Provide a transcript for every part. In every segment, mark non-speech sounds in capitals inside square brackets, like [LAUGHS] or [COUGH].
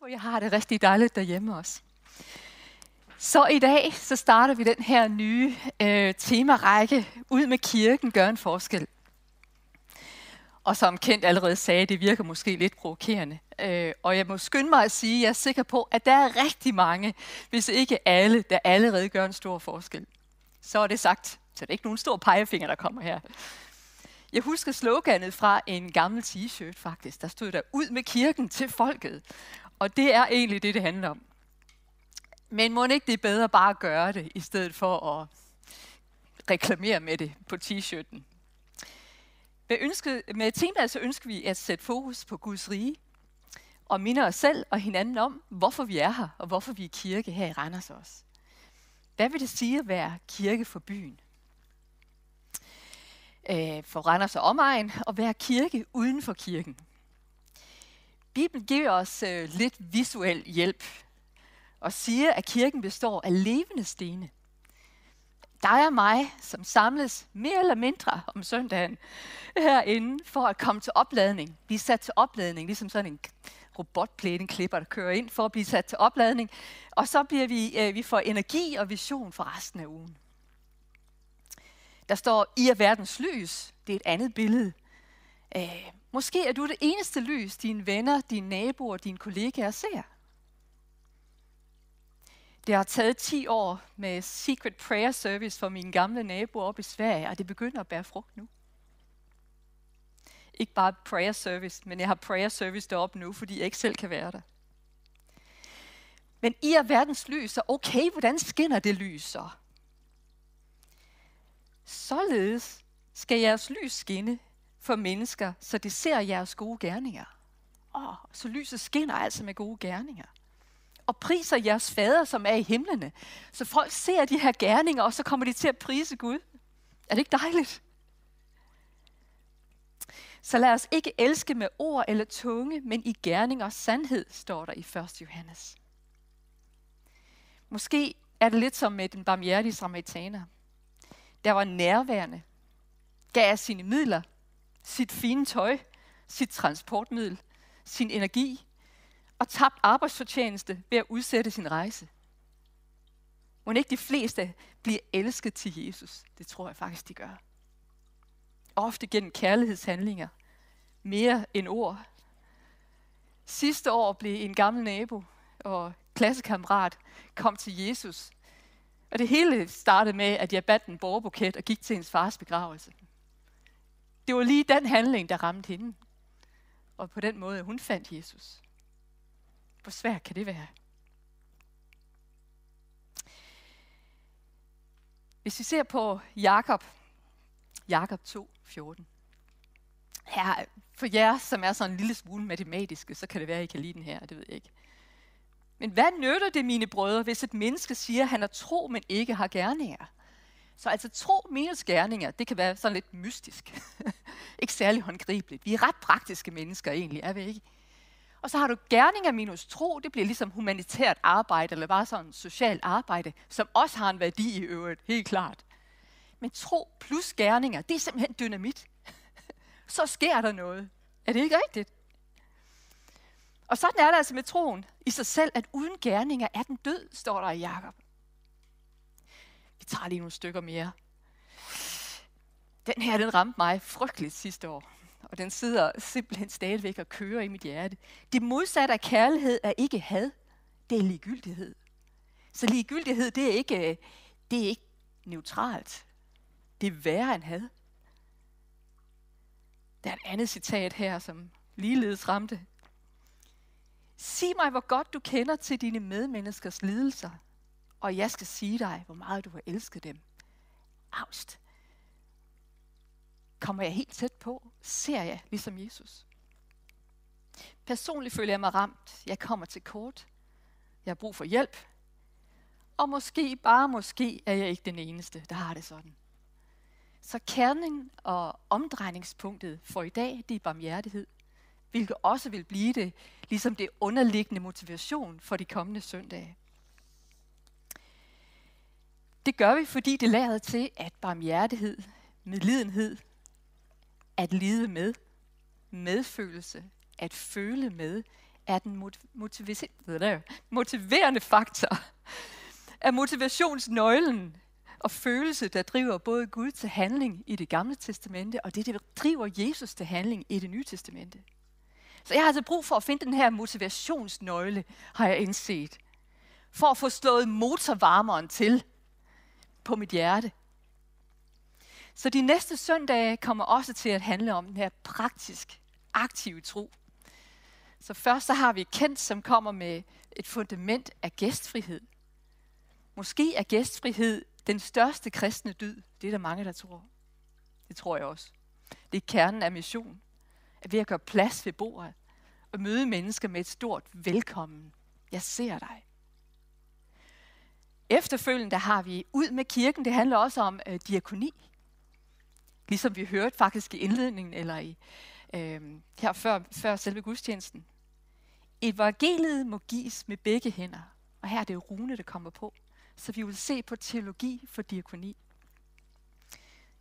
håber, jeg har det rigtig dejligt derhjemme også. Så i dag, så starter vi den her nye øh, temarække, Ud med kirken gør en forskel. Og som Kent allerede sagde, det virker måske lidt provokerende. Øh, og jeg må skynde mig at sige, at jeg er sikker på, at der er rigtig mange, hvis ikke alle, der allerede gør en stor forskel. Så er det sagt, så det er ikke nogen stor pegefinger, der kommer her. Jeg husker sloganet fra en gammel t-shirt faktisk. Der stod der, ud med kirken til folket. Og det er egentlig det, det handler om. Men må ikke det er bedre bare at gøre det, i stedet for at reklamere med det på t-shirten. Med, ønsket, med temaet så ønsker vi at sætte fokus på Guds rige, og minde os selv og hinanden om, hvorfor vi er her, og hvorfor vi er kirke her i Randers også. Hvad vil det sige at være kirke for byen? øh, for Randers og omegn og være kirke uden for kirken. Bibelen giver os øh, lidt visuel hjælp og siger, at kirken består af levende stene. Dig og mig, som samles mere eller mindre om søndagen herinde for at komme til opladning. Blive sat til opladning, ligesom sådan en robotplæneklipper, der kører ind for at blive sat til opladning. Og så bliver vi, øh, vi får energi og vision for resten af ugen. Der står, I er verdens lys. Det er et andet billede. Øh, måske er du det eneste lys, dine venner, dine naboer, dine kollegaer ser. Det har taget 10 år med Secret Prayer Service for mine gamle naboer op i Sverige, og det begynder at bære frugt nu. Ikke bare prayer service, men jeg har prayer service deroppe nu, fordi jeg ikke selv kan være der. Men I er verdens lys, så okay, hvordan skinner det lys så? Således skal jeres lys skinne for mennesker, så de ser jeres gode gerninger. Åh, så lyset skinner altså med gode gerninger. Og priser jeres fader, som er i himlene. Så folk ser de her gerninger, og så kommer de til at prise Gud. Er det ikke dejligt? Så lad os ikke elske med ord eller tunge, men i gerning og sandhed, står der i 1. Johannes. Måske er det lidt som med den barmhjertige samaritaner der var nærværende, gav af sine midler, sit fine tøj, sit transportmiddel, sin energi og tabt arbejdsfortjeneste ved at udsætte sin rejse. Må ikke de fleste bliver elsket til Jesus? Det tror jeg faktisk, de gør. Ofte gennem kærlighedshandlinger. Mere end ord. Sidste år blev en gammel nabo og klassekammerat kom til Jesus og det hele startede med, at jeg bandt en borgerbuket og gik til hendes fars begravelse. Det var lige den handling, der ramte hende. Og på den måde, hun fandt Jesus. Hvor svært kan det være? Hvis vi ser på Jakob, Jakob 2, 14. Her, for jer, som er sådan en lille smule matematiske, så kan det være, at I kan lide den her, det ved jeg ikke. Men hvad nytter det, mine brødre, hvis et menneske siger, at han er tro, men ikke har gerninger? Så altså tro minus gerninger, det kan være sådan lidt mystisk. [LAUGHS] ikke særlig håndgribeligt. Vi er ret praktiske mennesker egentlig, er vi ikke? Og så har du gerninger minus tro, det bliver ligesom humanitært arbejde, eller bare sådan socialt arbejde, som også har en værdi i øvrigt, helt klart. Men tro plus gerninger, det er simpelthen dynamit. [LAUGHS] så sker der noget. Er det ikke rigtigt? Og sådan er det altså med troen i sig selv, at uden gerninger er den død, står der i Jakob. Tager lige nogle stykker mere. Den her, den ramte mig frygteligt sidste år. Og den sidder simpelthen stadigvæk og kører i mit hjerte. Det modsatte af kærlighed er ikke had, det er ligegyldighed. Så ligegyldighed, det er ikke, øh, det er ikke neutralt. Det er værre end had. Der er et andet citat her, som ligeledes ramte sig mig, hvor godt du kender til dine medmenneskers lidelser, og jeg skal sige dig, hvor meget du har elsket dem. Aust. Kommer jeg helt tæt på? Ser jeg ligesom Jesus? Personligt føler jeg mig ramt. Jeg kommer til kort. Jeg har brug for hjælp. Og måske, bare måske, er jeg ikke den eneste, der har det sådan. Så kernen og omdrejningspunktet for i dag, det er barmhjertighed hvilket også vil blive det, ligesom det underliggende motivation for de kommende søndage. Det gør vi, fordi det lader til, at barmhjertighed, medlidenhed, at lide med, medfølelse, at føle med, er den motiverende faktor, er motivationsnøglen og følelse, der driver både Gud til handling i det gamle testamente, og det, der driver Jesus til handling i det nye testamente. Så jeg har altså brug for at finde den her motivationsnøgle, har jeg indset. For at få slået motorvarmeren til på mit hjerte. Så de næste søndage kommer også til at handle om den her praktisk, aktive tro. Så først så har vi kendt, som kommer med et fundament af gæstfrihed. Måske er gæstfrihed den største kristne dyd. Det er der mange, der tror. Det tror jeg også. Det er kernen af mission. At ved at gøre plads ved bordet og møde mennesker med et stort velkommen. Jeg ser dig. Efterfølgende har vi ud med kirken. Det handler også om øh, diakoni. Ligesom vi hørte faktisk i indledningen, eller i, øh, her før, før selve gudstjenesten. Evangeliet må gives med begge hænder. Og her er det Rune, der kommer på. Så vi vil se på teologi for diakoni.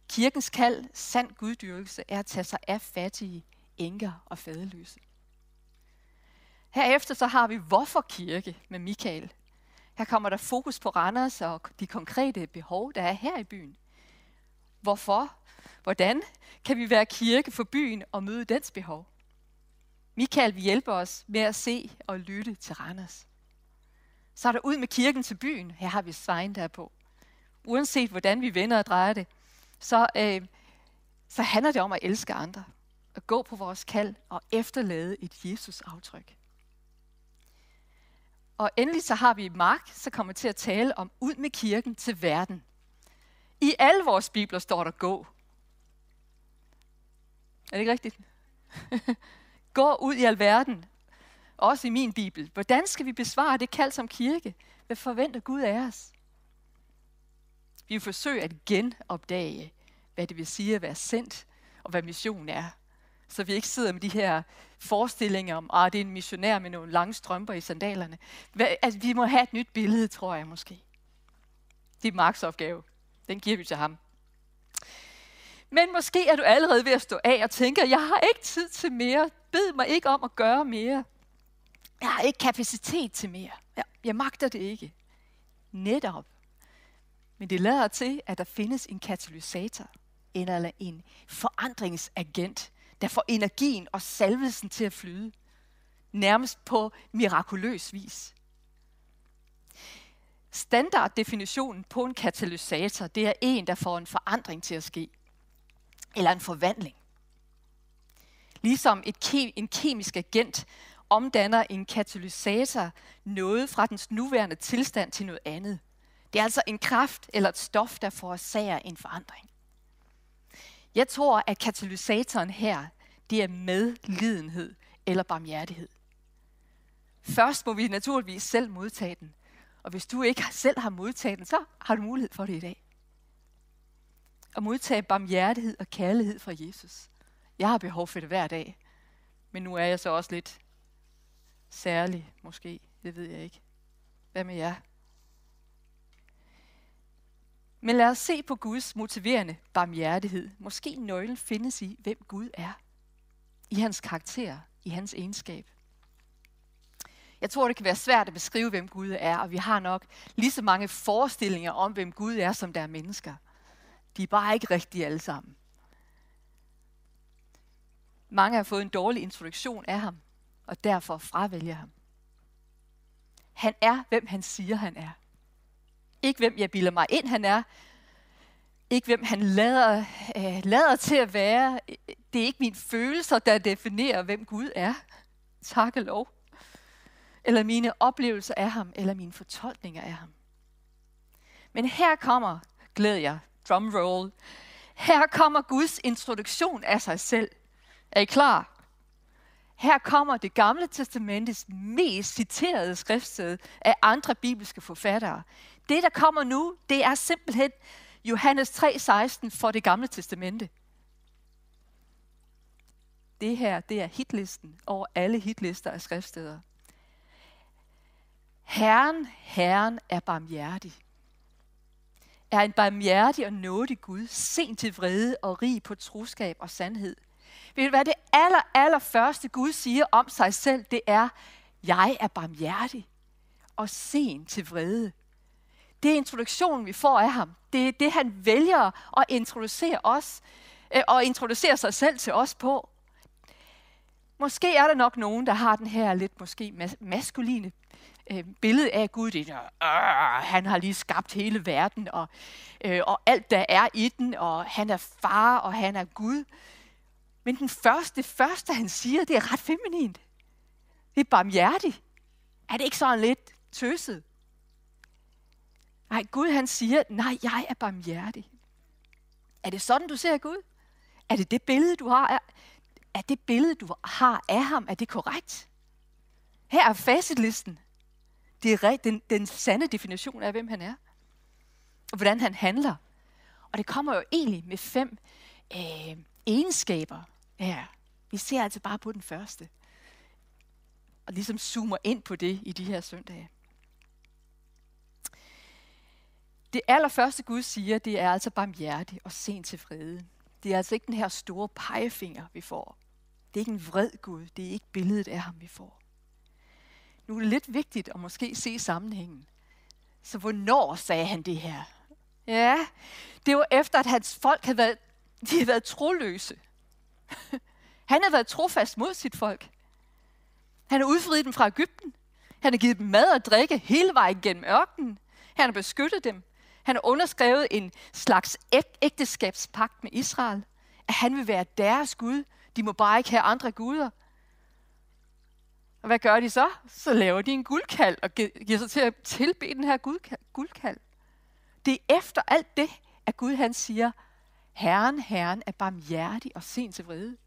Kirkens kald, sand guddyrkelse, er at tage sig af fattige, enker og fadeløse. Herefter så har vi Hvorfor Kirke med Michael. Her kommer der fokus på Randers og de konkrete behov, der er her i byen. Hvorfor? Hvordan kan vi være kirke for byen og møde dens behov? Michael vil hjælpe os med at se og lytte til Randers. Så er der ud med kirken til byen. Her har vi Svein der på. Uanset hvordan vi vender og drejer det, så, øh, så handler det om at elske andre. At gå på vores kald og efterlade et Jesus-aftryk. Og endelig så har vi Mark, så kommer til at tale om ud med kirken til verden. I alle vores bibler står der gå. Er det ikke rigtigt? [LAUGHS] gå ud i alverden. Også i min bibel. Hvordan skal vi besvare det kald som kirke? Hvad forventer Gud af os? Vi vil forsøge at genopdage, hvad det vil sige at være sendt, og hvad missionen er. Så vi ikke sidder med de her forestillinger om, at ah, det er en missionær med nogle lange strømper i sandalerne. Altså, vi må have et nyt billede, tror jeg måske. Det er Marks opgave. Den giver vi til ham. Men måske er du allerede ved at stå af og tænker, jeg har ikke tid til mere. Bed mig ikke om at gøre mere. Jeg har ikke kapacitet til mere. Jeg, jeg magter det ikke. Netop. Men det lader til, at der findes en katalysator, eller en forandringsagent, der får energien og salvelsen til at flyde. Nærmest på mirakuløs vis. Standarddefinitionen på en katalysator, det er en, der får en forandring til at ske. Eller en forvandling. Ligesom et ke- en kemisk agent omdanner en katalysator noget fra dens nuværende tilstand til noget andet. Det er altså en kraft eller et stof, der forårsager en forandring. Jeg tror, at katalysatoren her, det er medlidenhed eller barmhjertighed. Først må vi naturligvis selv modtage den. Og hvis du ikke selv har modtaget den, så har du mulighed for det i dag. At modtage barmhjertighed og kærlighed fra Jesus. Jeg har behov for det hver dag. Men nu er jeg så også lidt særlig, måske. Det ved jeg ikke. Hvad med jer? Men lad os se på Guds motiverende barmhjertighed. Måske nøglen findes i, hvem Gud er. I hans karakter, i hans egenskab. Jeg tror, det kan være svært at beskrive, hvem Gud er, og vi har nok lige så mange forestillinger om, hvem Gud er, som der er mennesker. De er bare ikke rigtige alle sammen. Mange har fået en dårlig introduktion af ham, og derfor fravælger ham. Han er, hvem han siger, han er. Ikke hvem jeg bilder mig ind, han er. Ikke hvem han lader, øh, lader til at være. Det er ikke mine følelser, der definerer, hvem Gud er. Tak og lov. Eller mine oplevelser af ham, eller mine fortolkninger af ham. Men her kommer, glæder jeg, drumroll. Her kommer Guds introduktion af sig selv. Er I klar? Her kommer det gamle testamentets mest citerede skriftsted af andre bibelske forfattere. Det, der kommer nu, det er simpelthen Johannes 3:16 for det gamle testamente. Det her, det er hitlisten over alle hitlister af skriftsteder. Herren, Herren er barmhjertig. Er en barmhjertig og nådig Gud, sent til vrede og rig på troskab og sandhed. Ved du hvad, det aller, aller første Gud siger om sig selv, det er, jeg er barmhjertig og sen til vrede. Det er introduktionen, vi får af ham. Det er det, han vælger at introducere os, øh, og introducere sig selv til os på. Måske er der nok nogen, der har den her lidt måske mas- maskuline øh, billede af Gud. Det er, øh, han har lige skabt hele verden, og, øh, og alt der er i den, og han er far, og han er Gud. Men den første, det første, han siger, det er ret feminint. Det er barmhjertigt. Er det ikke sådan lidt tøset? Nej, Gud han siger, nej, jeg er barmhjertig. Er det sådan, du ser Gud? Er det det billede, du har? Er, er det billede, du har af ham, er det korrekt? Her er facitlisten. Det er den, den sande definition af, hvem han er. Og hvordan han handler. Og det kommer jo egentlig med fem øh, egenskaber her. Vi ser altså bare på den første. Og ligesom zoomer ind på det i de her søndage. Det allerførste Gud siger, det er altså barmhjertig og sent til frede. Det er altså ikke den her store pegefinger, vi får. Det er ikke en vred Gud. Det er ikke billedet af ham, vi får. Nu er det lidt vigtigt at måske se sammenhængen. Så hvornår sagde han det her? Ja, det var efter, at hans folk havde været, de havde været troløse. [LAUGHS] Han havde været trofast mod sit folk. Han har udfriet dem fra Ægypten. Han har givet dem mad og drikke hele vejen gennem ørkenen. Han har beskyttet dem. Han har underskrevet en slags ægteskabspagt med Israel. At han vil være deres Gud. De må bare ikke have andre guder. Og hvad gør de så? Så laver de en guldkald og giver sig til at tilbe den her guldkald. Det er efter alt det, at Gud han siger, Herren, Herren er barmhjertig og sent til vrede.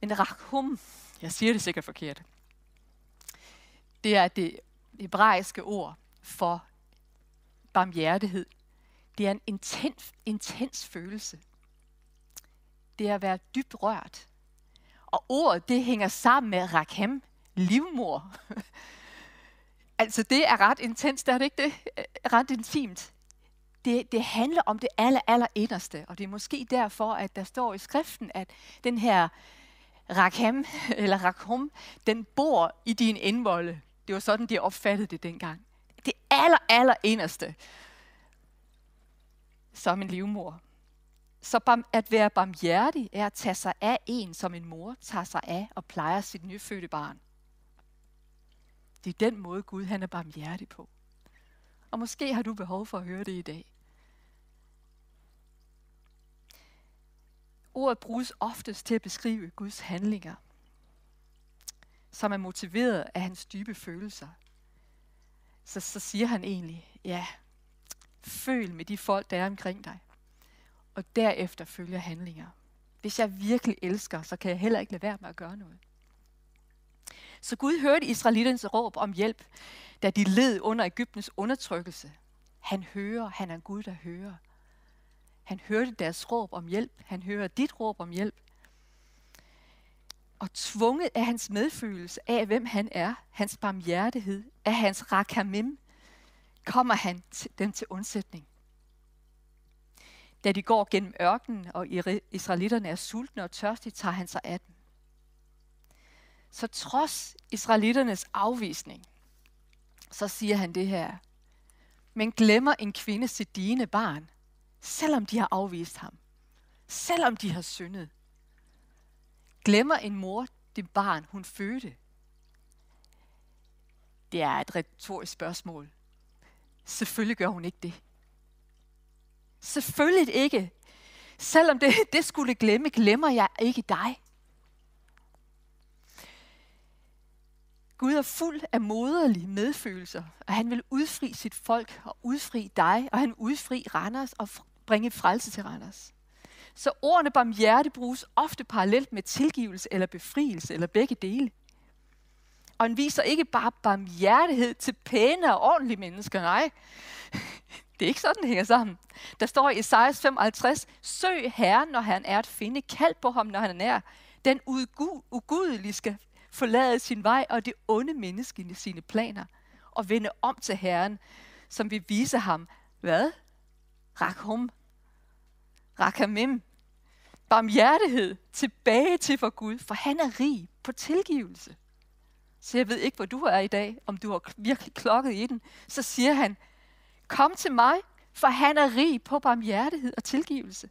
Men rachum, jeg siger det sikkert forkert, det er det hebraiske ord for barmhjertighed. Det er en intens, intens følelse. Det er at være dybt rørt. Og ordet, det hænger sammen med rakhem, livmor. [LAUGHS] altså, det er ret intens, er det ikke det? Øh, ret intimt. Det, det handler om det aller, aller inderste, og det er måske derfor, at der står i skriften, at den her rakhem, [LAUGHS] eller rakhum, den bor i din indvolde. Det var sådan, de opfattede det dengang. Det aller, aller inderste. Som en livmor. Så at være barmhjertig er at tage sig af en, som en mor tager sig af og plejer sit nyfødte barn. Det er den måde, Gud han er barmhjertig på. Og måske har du behov for at høre det i dag. Ordet bruges oftest til at beskrive Guds handlinger, som er motiveret af hans dybe følelser. Så, så siger han egentlig, ja, føl med de folk, der er omkring dig og derefter følger handlinger. Hvis jeg virkelig elsker, så kan jeg heller ikke lade være med at gøre noget. Så Gud hørte Israelitternes råb om hjælp, da de led under Ægyptens undertrykkelse. Han hører, han er Gud, der hører. Han hørte deres råb om hjælp. Han hører dit råb om hjælp. Og tvunget af hans medfølelse af, hvem han er, hans barmhjertighed, af hans rakamim, kommer han til, dem til undsætning da de går gennem ørkenen, og israelitterne er sultne og tørstige, tager han sig af dem. Så trods israelitternes afvisning, så siger han det her. Men glemmer en kvinde sit dine barn, selvom de har afvist ham. Selvom de har syndet. Glemmer en mor det barn, hun fødte. Det er et retorisk spørgsmål. Selvfølgelig gør hun ikke det. Selvfølgelig ikke. Selvom det, det skulle glemme, glemmer jeg ikke dig. Gud er fuld af moderlige medfølelser, og han vil udfri sit folk og udfri dig, og han udfri Randers og bringe frelse til Randers. Så ordene barmhjerte bruges ofte parallelt med tilgivelse eller befrielse, eller begge dele. Og han viser ikke bare barmhjertighed til pæne og ordentlige mennesker, nej. Det er ikke sådan, det hænger sammen. Der står i Esajas 55, søg Herren, når han er at finde, kald på ham, når han er nær. Den ugudelige skal forlade sin vej, og det onde menneske sine planer, og vende om til Herren, som vil vise ham, hvad? Rakhum. Rakhamim barmhjertighed tilbage til for Gud, for han er rig på tilgivelse. Så jeg ved ikke, hvor du er i dag, om du har virkelig klokket i den. Så siger han, kom til mig, for han er rig på barmhjertighed og tilgivelse.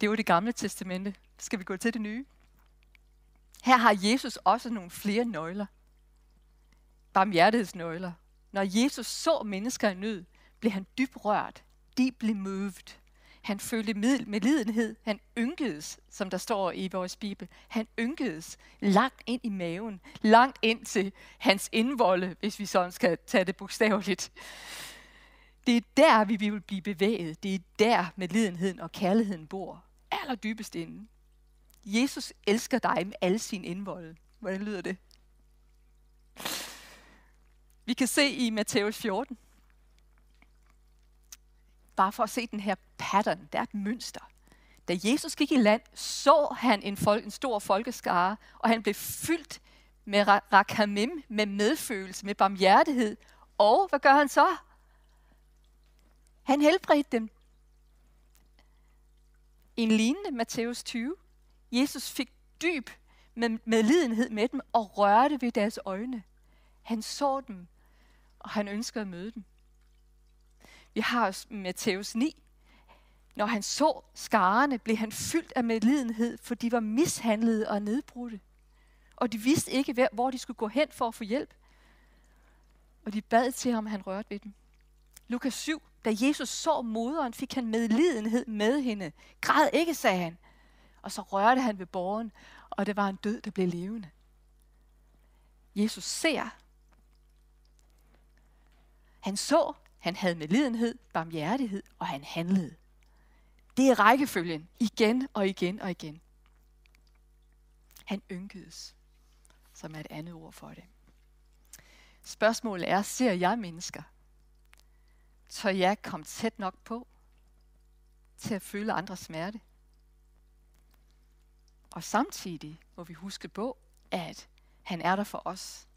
Det var det gamle testamente. Skal vi gå til det nye? Her har Jesus også nogle flere nøgler. Barmhjertighedsnøgler. Når Jesus så mennesker i nød, blev han dybt rørt. De blev moved. Han følte medlidenhed. Han ynkedes, som der står i vores Bibel. Han ynkedes langt ind i maven. Langt ind til hans indvolde, hvis vi sådan skal tage det bogstaveligt. Det er der, vi vil blive bevæget. Det er der, medlidenheden og kærligheden bor. Allerdybest inde. Jesus elsker dig med alle sin indvolde. Hvordan lyder det? Vi kan se i Matthæus 14, bare for at se den her pattern, der er et mønster. Da Jesus gik i land, så han en, folk, en stor folkeskare, og han blev fyldt med rakamim, med medfølelse, med barmhjertighed. Og hvad gør han så? Han helbredte dem. En lignende Matthæus 20. Jesus fik dyb med medlidenhed med dem og rørte ved deres øjne. Han så dem, og han ønskede at møde dem. Vi har Matthæus 9. Når han så skarerne, blev han fyldt af medlidenhed, for de var mishandlede og nedbrudte. Og de vidste ikke, hvor de skulle gå hen for at få hjælp. Og de bad til ham, han rørte ved dem. Lukas 7. Da Jesus så moderen, fik han medlidenhed med hende. Græd ikke, sagde han. Og så rørte han ved borgen, og det var en død, der blev levende. Jesus ser. Han så, han havde medlidenhed, barmhjertighed, og han handlede. Det er rækkefølgen, igen og igen og igen. Han ynkedes, som er et andet ord for det. Spørgsmålet er, ser jeg mennesker? Tør jeg komme tæt nok på til at føle andres smerte? Og samtidig må vi huske på, at han er der for os.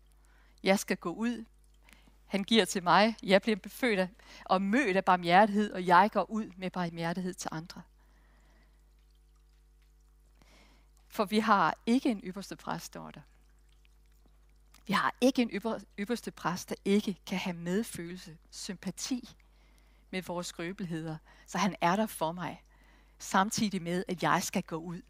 Jeg skal gå ud han giver til mig. Jeg bliver befødt af, og mødt af barmhjertighed, og jeg går ud med barmhjertighed til andre. For vi har ikke en ypperste præst, står der. Vi har ikke en ypper, ypperste præst, der ikke kan have medfølelse, sympati med vores skrøbeligheder. Så han er der for mig, samtidig med, at jeg skal gå ud.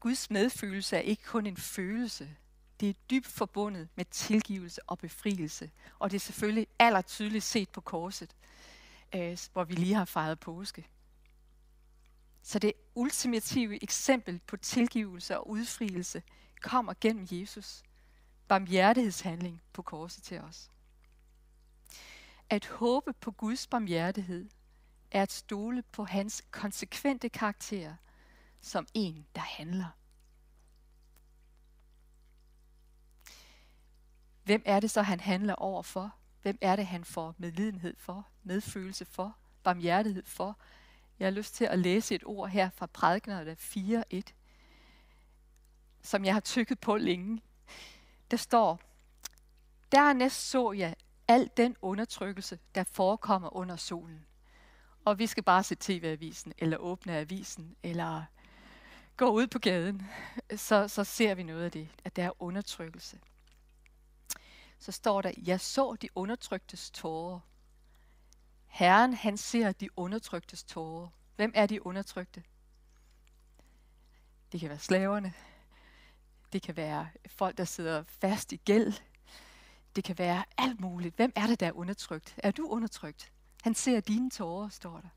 Guds medfølelse er ikke kun en følelse, det er dybt forbundet med tilgivelse og befrielse. Og det er selvfølgelig allertydeligt set på korset, øh, hvor vi lige har fejret påske. Så det ultimative eksempel på tilgivelse og udfrielse kommer gennem Jesus. Barmhjertighedshandling på korset til os. At håbe på Guds barmhjertighed er at stole på hans konsekvente karakter som en, der handler. Hvem er det så, han handler over for? Hvem er det, han får medlidenhed for, medfølelse for, barmhjertighed for? Jeg har lyst til at læse et ord her fra prædiknerne 4.1, som jeg har tykket på længe. Der står, Dernæst så jeg al den undertrykkelse, der forekommer under solen. Og vi skal bare se tv-avisen, eller åbne avisen, eller gå ud på gaden, så, så ser vi noget af det, at der er undertrykkelse så står der, jeg så de undertryktes tårer. Herren, han ser de undertryktes tårer. Hvem er de undertrykte? Det kan være slaverne. Det kan være folk, der sidder fast i gæld. Det kan være alt muligt. Hvem er det, der er undertrykt? Er du undertrykt? Han ser dine tårer, står der.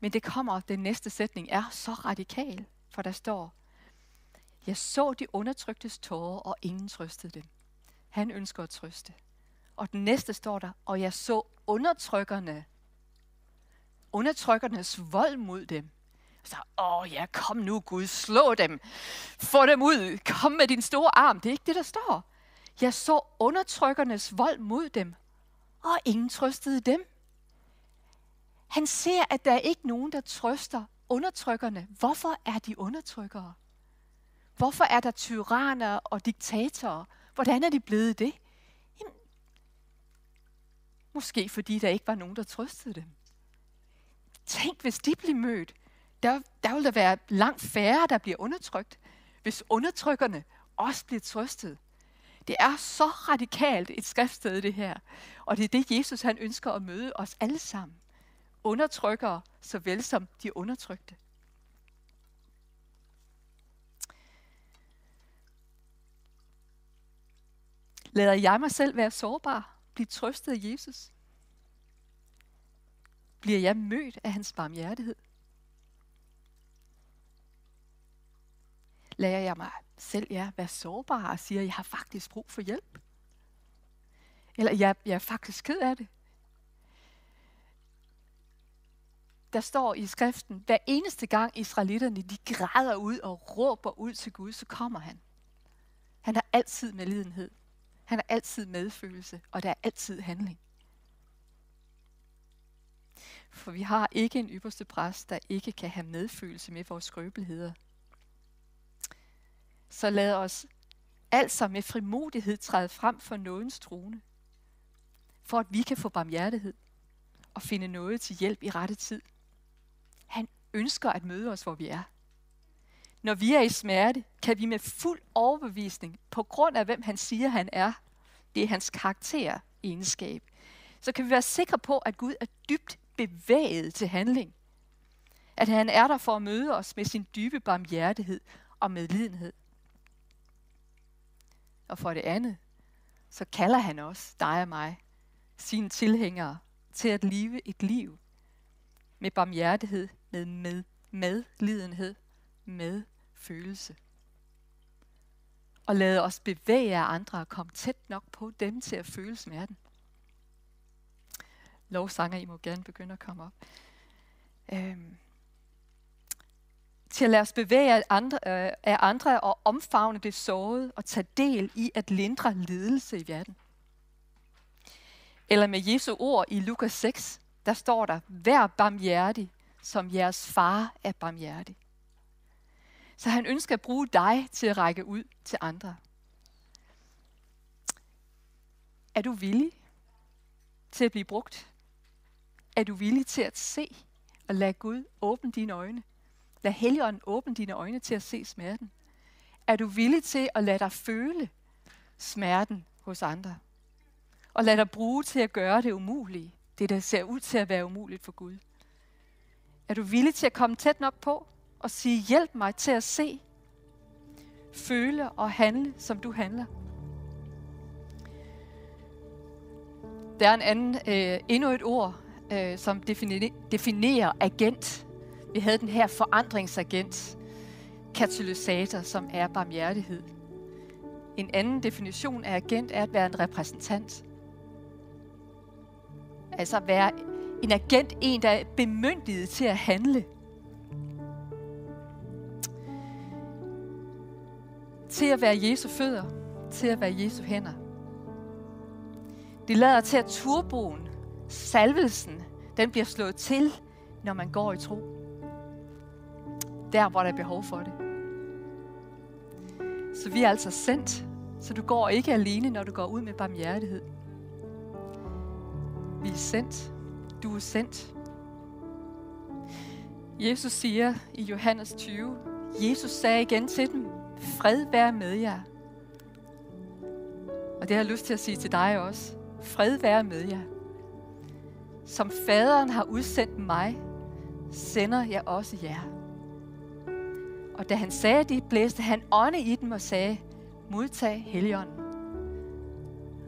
Men det kommer, den næste sætning er så radikal, for der står, jeg så de undertryktes tårer, og ingen trøstede dem. Han ønsker at trøste. Og den næste står der, og jeg så undertrykkerne, undertrykkernes vold mod dem. Så, åh ja, kom nu Gud, slå dem. Få dem ud. Kom med din store arm. Det er ikke det, der står. Jeg så undertrykkernes vold mod dem, og ingen trøstede dem. Han ser, at der er ikke nogen, der trøster undertrykkerne. Hvorfor er de undertrykkere? Hvorfor er der tyranner og diktatorer? Hvordan er de blevet det? Jamen, Måske fordi der ikke var nogen, der trøstede dem. Tænk, hvis de blev mødt. Der, der ville der være langt færre, der bliver undertrykt, hvis undertrykkerne også bliver trøstet. Det er så radikalt et skriftsted, det her. Og det er det, Jesus han ønsker at møde os alle sammen. Undertrykkere, såvel som de undertrykte. Lader jeg mig selv være sårbar, blive trøstet af Jesus? Bliver jeg mødt af hans barmhjertighed? Lader jeg mig selv ja, være sårbar og siger, at jeg har faktisk brug for hjælp? Eller jeg, jeg er faktisk ked af det. Der står i skriften, hver eneste gang israelitterne de græder ud og råber ud til Gud, så kommer han. Han har altid med lidenhed. Han har altid medfølelse, og der er altid handling. For vi har ikke en ypperste præst, der ikke kan have medfølelse med vores skrøbeligheder. Så lad os altså med frimodighed træde frem for nådens trone, for at vi kan få barmhjertighed og finde noget til hjælp i rette tid. Han ønsker at møde os, hvor vi er. Når vi er i smerte, kan vi med fuld overbevisning, på grund af hvem han siger, han er, det er hans karakteregenskab, så kan vi være sikre på, at Gud er dybt bevæget til handling. At han er der for at møde os med sin dybe barmhjertighed og medlidenhed. Og for det andet, så kalder han os, dig og mig, sine tilhængere, til at leve et liv med barmhjertighed, med, med medlidenhed, med følelse. Og lade os bevæge af andre og komme tæt nok på dem til at føle smerten. Lovsanger, I må gerne begynde at komme op. Øhm, til at lade os bevæge af andre, øh, af andre og omfavne det sårede og tage del i at lindre lidelse i verden. Eller med Jesu ord i Lukas 6, der står der, vær barmhjertig, som jeres far er barmhjertig. Så han ønsker at bruge dig til at række ud til andre. Er du villig til at blive brugt? Er du villig til at se og lade Gud åbne dine øjne? Lad Helligånden åbne dine øjne til at se smerten. Er du villig til at lade dig føle smerten hos andre? Og lad dig bruge til at gøre det umulige. Det, der ser ud til at være umuligt for Gud. Er du villig til at komme tæt nok på og sige, hjælp mig til at se, føle og handle, som du handler? Der er en anden, øh, endnu et ord, øh, som definerer agent. Vi havde den her forandringsagent, katalysator, som er barmhjertighed. En anden definition af agent er at være en repræsentant. Altså at være en agent, en der er bemyndiget til at handle. Til at være Jesu fødder, til at være Jesu hænder. Det lader til, at turboen, salvelsen, den bliver slået til, når man går i tro. Der, hvor der er behov for det. Så vi er altså sendt, så du går ikke alene, når du går ud med barmhjertighed. Vi er sendt. Du er sendt. Jesus siger i Johannes 20, Jesus sagde igen til dem, fred være med jer. Og det har jeg lyst til at sige til dig også. Fred være med jer. Som faderen har udsendt mig, sender jeg også jer. Og da han sagde det, blæste han ånde i dem og sagde, modtag Helligånden.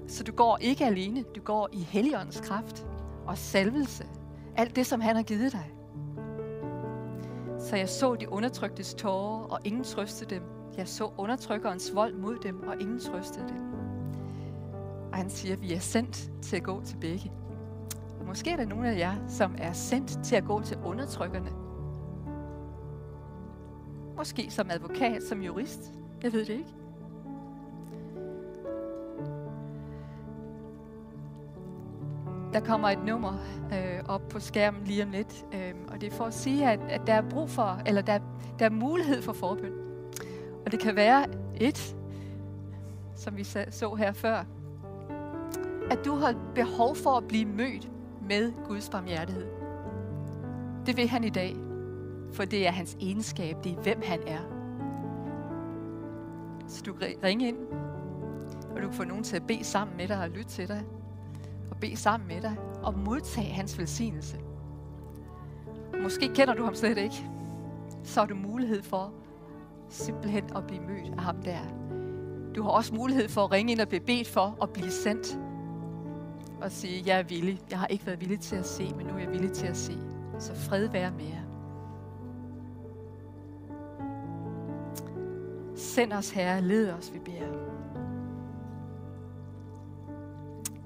Så du går ikke alene, du går i Helligåndens kraft og salvelse. Alt det, som han har givet dig. Så jeg så de undertryktes tårer, og ingen trøstede dem. Jeg så undertrykkerens vold mod dem, og ingen trøstede dem. Og han siger, vi er sendt til at gå til begge. Og måske er der nogen af jer, som er sendt til at gå til undertrykkerne. Måske som advokat, som jurist. Jeg ved det ikke. Der kommer et nummer øh, op på skærmen lige om lidt, øh, og det er for at sige, at, at der er brug for, eller der, der er mulighed for forbøn. Og det kan være et, som vi så her før, at du har behov for at blive mødt med Guds barmhjertighed. Det vil han i dag, for det er hans egenskab, det er hvem han er. Så du kan ringe ind, og du kan få nogen til at bede sammen med dig og lytte til dig, og bede sammen med dig, og modtage hans velsignelse. Måske kender du ham slet ikke. Så har du mulighed for simpelthen at blive mødt af ham der. Du har også mulighed for at ringe ind og blive bedt for at blive sendt. Og sige, jeg er villig. Jeg har ikke været villig til at se, men nu er jeg villig til at se. Så fred være med jer. Send os, Herre. Led os, vi beder.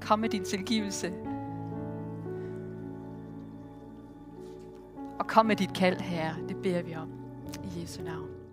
Kom med din tilgivelse. Og kom med dit kald, Herre. Det beder vi om. I Jesu navn.